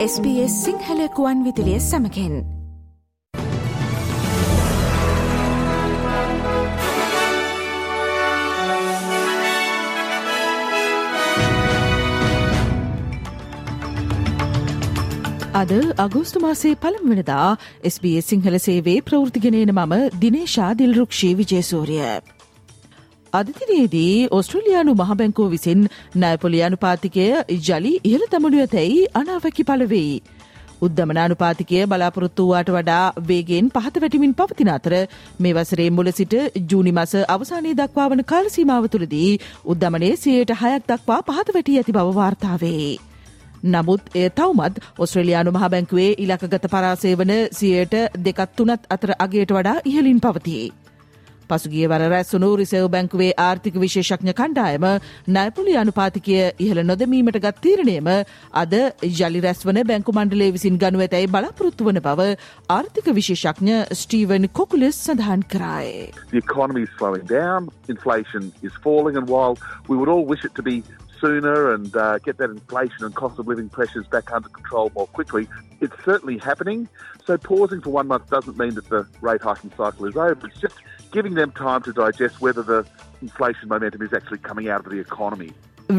SBS සිංහලකුවන් විදිලිය සමකෙන් අද අගෝස්තු මාසේ පළම්වනදා SBS Sinhala සේවේ ප්‍රෘතිගෙනන මම දිනේශා දිල්රුක්ෂී විජේසූරිය. අධතිනයේදී ඔස්ට්‍රලයානු මහබැංකෝ විසින් නෑපොලියානු පාතිකය ජලි ඉහළ තමනුව තැයි අනාවැකි පලවෙයි. උද්දමනානුපාතිකය බලාපොරොත්තුවාට වඩා වේගෙන් පහත වැටිමින් පවතින අතර මේ වසරේ මුල සිට ජූනි මස අවසානයේ දක්වාවන කාලසීමාව තුළදී උද්දමනයේ සියයට හයක් දක්වා පහත වැටි ඇති බව වාර්තාවේ. නමුත් එය තවමත් ඔස්ට්‍රලයානු මහබැංකුවේ ඉලකගත පරාසය වන සියයට දෙකත් තුනත් අතර අගේට වඩා ඉහලින් පවතියේ. පසුගිය වර රැස්සුණු රිසව් බැංකුවේ ආර්ථික විශේෂඥ කණ්ඩායම නයපුලි අනුපාතිකය ඉහළ නොදමීමට ගත් තීරණයම අද ජලි රැස්වන බැංකු මණ්ඩලේ විසින් ගනු ඇතැයි බලාපොරොත්තු වන බව ආර්ථික විශේෂඥ ස්ටීවන් කොකුලස් සඳහන් කරාය. The economy is slowing down, inflation is falling, and while we would all wish it to be sooner and uh, get that inflation and cost of living pressures back under control more quickly. It's certainly happening. So pausing for one month doesn't mean that the rate hiking cycle is over. It's just giving them time to digest whether the inflation momentum is actually coming out of the economy.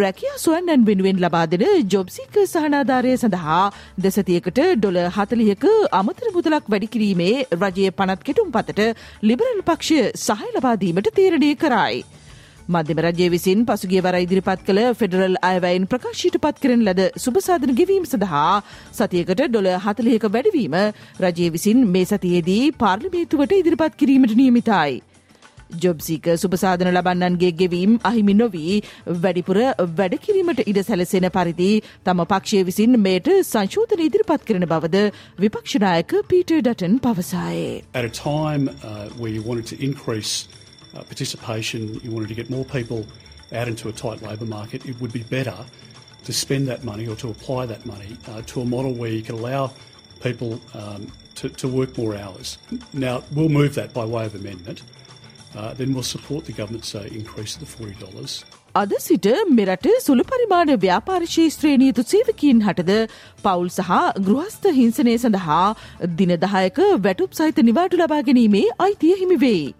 රැකියා සුවන්නන් වෙනුවෙන් ලබා දෙන ජොබ්සික සහනාධාරය සඳහා දෙසතියකට ඩොල හතලියක අමතර මුදලක් වැඩිකිරීමේ රජය පනත් කෙටුම් පතට liberal පක්ෂය සහය ලබාදීමට තීරණය කරයි. මධ්‍යම රජය විසින් පසුගිය වර ඉදිරිපත් කළ ෆෙඩරල් අයවයින් ප්‍රකාශීට පත් කරන ලද සුභසාධන ගෙවීම සඳහා සතියකට ඩොල හතලයක වැඩවීම රජය විසින් මේ සතියේදී පාර්ලිමේතුවට ඉදිරිපත් කිරීමට නියමිතයි. ජොබ්සික සුපසාධන ලබන්නන්ගේ ගෙවීම් අහිමි නොවී වැඩිපුර වැඩකිරීමට ඉඩ සැලසෙන පරිදි තම පක්ෂය විසින් මේට සංශෝධන ඉදිරිපත් කරන බවද විපක්ෂනායක Peter Dutton පවසායේ. At a time uh, where you wanted to increase uh, participation, you wanted to get more people out into a tight labour market, it would be better to spend that money or to apply that money uh, to a model where you can allow people um, to, to work more hours. Now, we'll move that by way of amendment. Uh, then we'll support the government's uh, increase of the $40. අද සිට මෙරට සුළු පරිමාණ ව්‍යාපාර ශේත්‍රයේ නියුතු සේවකීන් හටද පවුල් සහ ගෘහස්ථ හිංසනය සඳහා දින දහයක වැටුප් සහිත නිවාඩු ලබා ගැනීමේ අයිතිය හිමිවෙයි.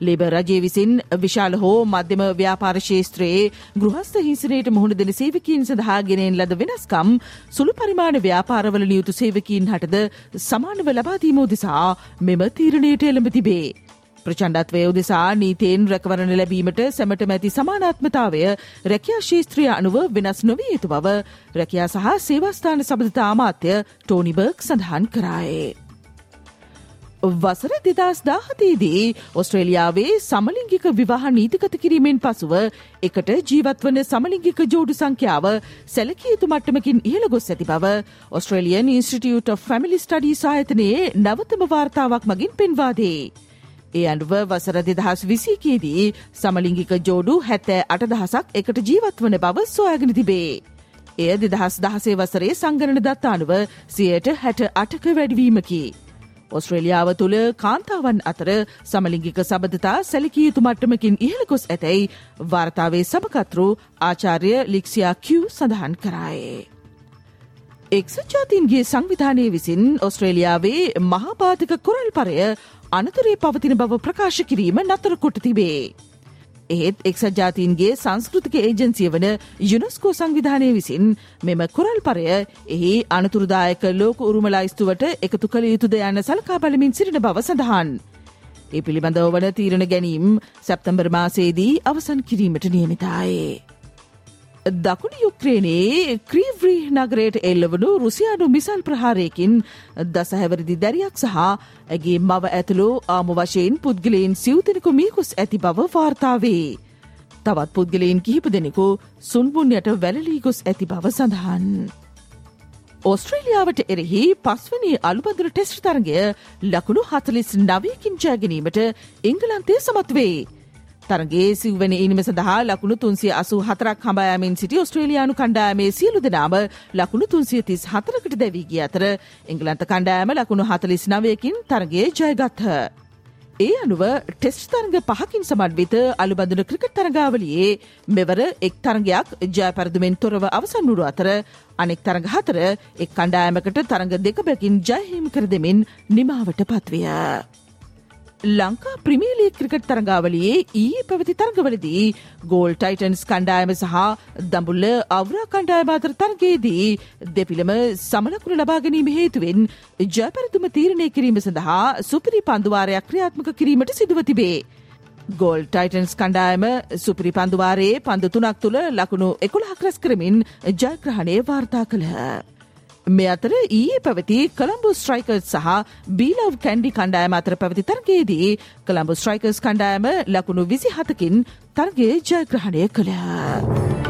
ලේබ රජය විසින් විශාල හෝ මධ්‍යම ව්‍යාපාර ශේත්‍රයේ ගෘහස්ථ හිංසනයට මුහුණ දෙන සේවකීන් සඳහා ගෙනෙන් ලද වෙනස්කම් සුළු පරිමාණ ව්‍යාපාරවල නියුතු සේවකීන් හටද සමානව ලබාදීම උදෙසා මෙම තීරණයට එළඹ තිබේ. ප්‍රචණ්ඩත්වය උදෙසා නීතයෙන් රැකවරණ ලැබීමට සැමට මැති සමානාත්මතාවය රැකයා ශේත්‍රිය අනුව වෙනස් නොවිය යුතු බව රැකයා සහ සේවස්ථාන සබඳතා අමාත්‍ය ටෝනිබර්ග් සඳහන් කරායේ. වසර දෙදස් දාහතේදී ඔස්ට්‍රේලියාවේ සමලිංගික විවාහ නීතිගත කිරීමෙන් පසුව එකට ජීවත්වන සමලිංගික ජෝඩු සංඛ්‍යාව සැලකිය යුතු මට්ටමකින් ඉහළ ගොස් ඇති බව Australian Institute of Family Study සාහිතනයේ නවතම වාර්තාවක් මගින් පෙන්වාදේ. ඒ අනුව වසර දෙදහස් විසිකේදී සමලිංගික ජෝඩු හැත්තෑ අටදහසක් එකට ජීවත්වන බව සොයාගෙන තිබේ. එය දෙදහස් දහසේ වසරේ සංගණන දත්තානුව සියයට හැට අටක වැඩවීමකි. ඔස්ට්‍රේලියාව තුළ කාන්තාවන් අතර සමලිංගික සබඳතා සැලකිය යුතු මට්ටමකින් ඉහළ ගොස් ඇතැයි වාර්තාවේ සමකත්රු ආචාර්ය ලික්සියා කිව් සඳහන් කරායේ. එක්සත් ජාතීන්ගේ සංවිධානය විසින් ඔස්ට්‍රේලියාවේ මහාපාතික කොරල් පරය අනතුරේ පවතින බව ප්‍රකාශ කිරීම නතරකොට තිබේ. එහෙත් එක්සත් ජාතීන්ගේ සංස්කෘතික ඒජන්සිය වන යුනස්කෝ සංවිධානය විසින් මෙම කොරල් පරය එහි අනතුරුදායක ලෝක උරුමලායිස්තුවට එකතු කළ යුතුද යන්න සලකා බලමින් සිටින බව සඳහන්. ඒ පිළිබඳව වන තීරණ ගැනීම් සැප්තම්බර් මාසේදී අවසන් කිරීමට නියමිතායේ. දකුණු යුක්්‍රේණයේ ක්‍රීව්‍රී නගරයට එල්ලවනු රුසියානු මිසල් ප්‍රහාරයකින් දසහැවරදි දැරියක් සහ ඇගේ මව ඇතුළු ආම වශයෙන් පුද්ගලයෙන් සිව්තෙනෙකු මීකුස් ඇති බව වාර්තාවේ. තවත් පුද්ගලයෙන් කිහිප දෙනෙකු සුන්බුන්යට වැලලී ගොස් ඇති බව සඳහන්. ඕස්ට්‍රේලියාවට එරෙහි පස්වනි අලුබඳර ටෙස්ට් තරගය ලකුණු හතලිස් නවයකින් ජයගැනීමට එංගලන්තය සමත්වේ. තරගේ සිව්වැනි ඉනිම සඳහා ලකුණු තුන්සිය අසු හතරක් හඹයාමින් සිටි ඔස්ට්‍රේලයානු කණ්ඩායමේ සියලු දෙනාම ලකුණු තුන්සිය තිස් හතරකට දැවීගිය අතර එංගලන්ත කණ්ඩායම ලකුණු හතලිස් නවයකින් තරගේ ජයගත්හ. ඒ අනුව ටෙස්ට් තරග පහකින් සමන්විත අලුබඳුන ක්‍රිකට් තරගාවලියේ මෙවර එක් තරගයක් ජයපරදුමෙන් තොරව අවසන් වුරු අතර අනෙක් තරග හතර එක් කණ්ඩායමකට තරග දෙකබැකින් ජයහිම කර දෙමින් නිමාවට පත්විය. ලංකා ප්‍රමියලි ක්‍රිකට් තරගාවලියේ ඊ පැවති තරගවලදී ගෝල් ටයිටන්ස් කණ්ඩායම සහ දඹුල්ල අවරා කණ්ඩායම අතර තරගයේදී දෙපිළම සමලකුණ ලබා ගැනීම හේතුවෙන් ජයපරතුම තීරණය කිරීම සඳහා සුපිරි පන්දුවාරයක් ක්‍රියාත්මක කිරීමට සිදුව තිබේ. ගෝල් ටයිටන්ස් කණ්ඩායම සුපිරි පන්දුවාරයේ පන්දු තුනක් තුළ ලකුණු එකොළහක් රැස් කරමින් ජයග්‍රහණය වාර්තා කළහ. මේ අතර ඊයේ පැවති කළම්බු ස්ට්‍රයිකර්ස් සහ බීලව් කැන්ඩි කණ්ඩායම අතර පැවති තරගයේදී කළම්බු ස්ට්‍රයිකර්ස් කණ්ඩායම ලකුණු විසි හතකින් තරගේ ජයග්‍රහණය කළ.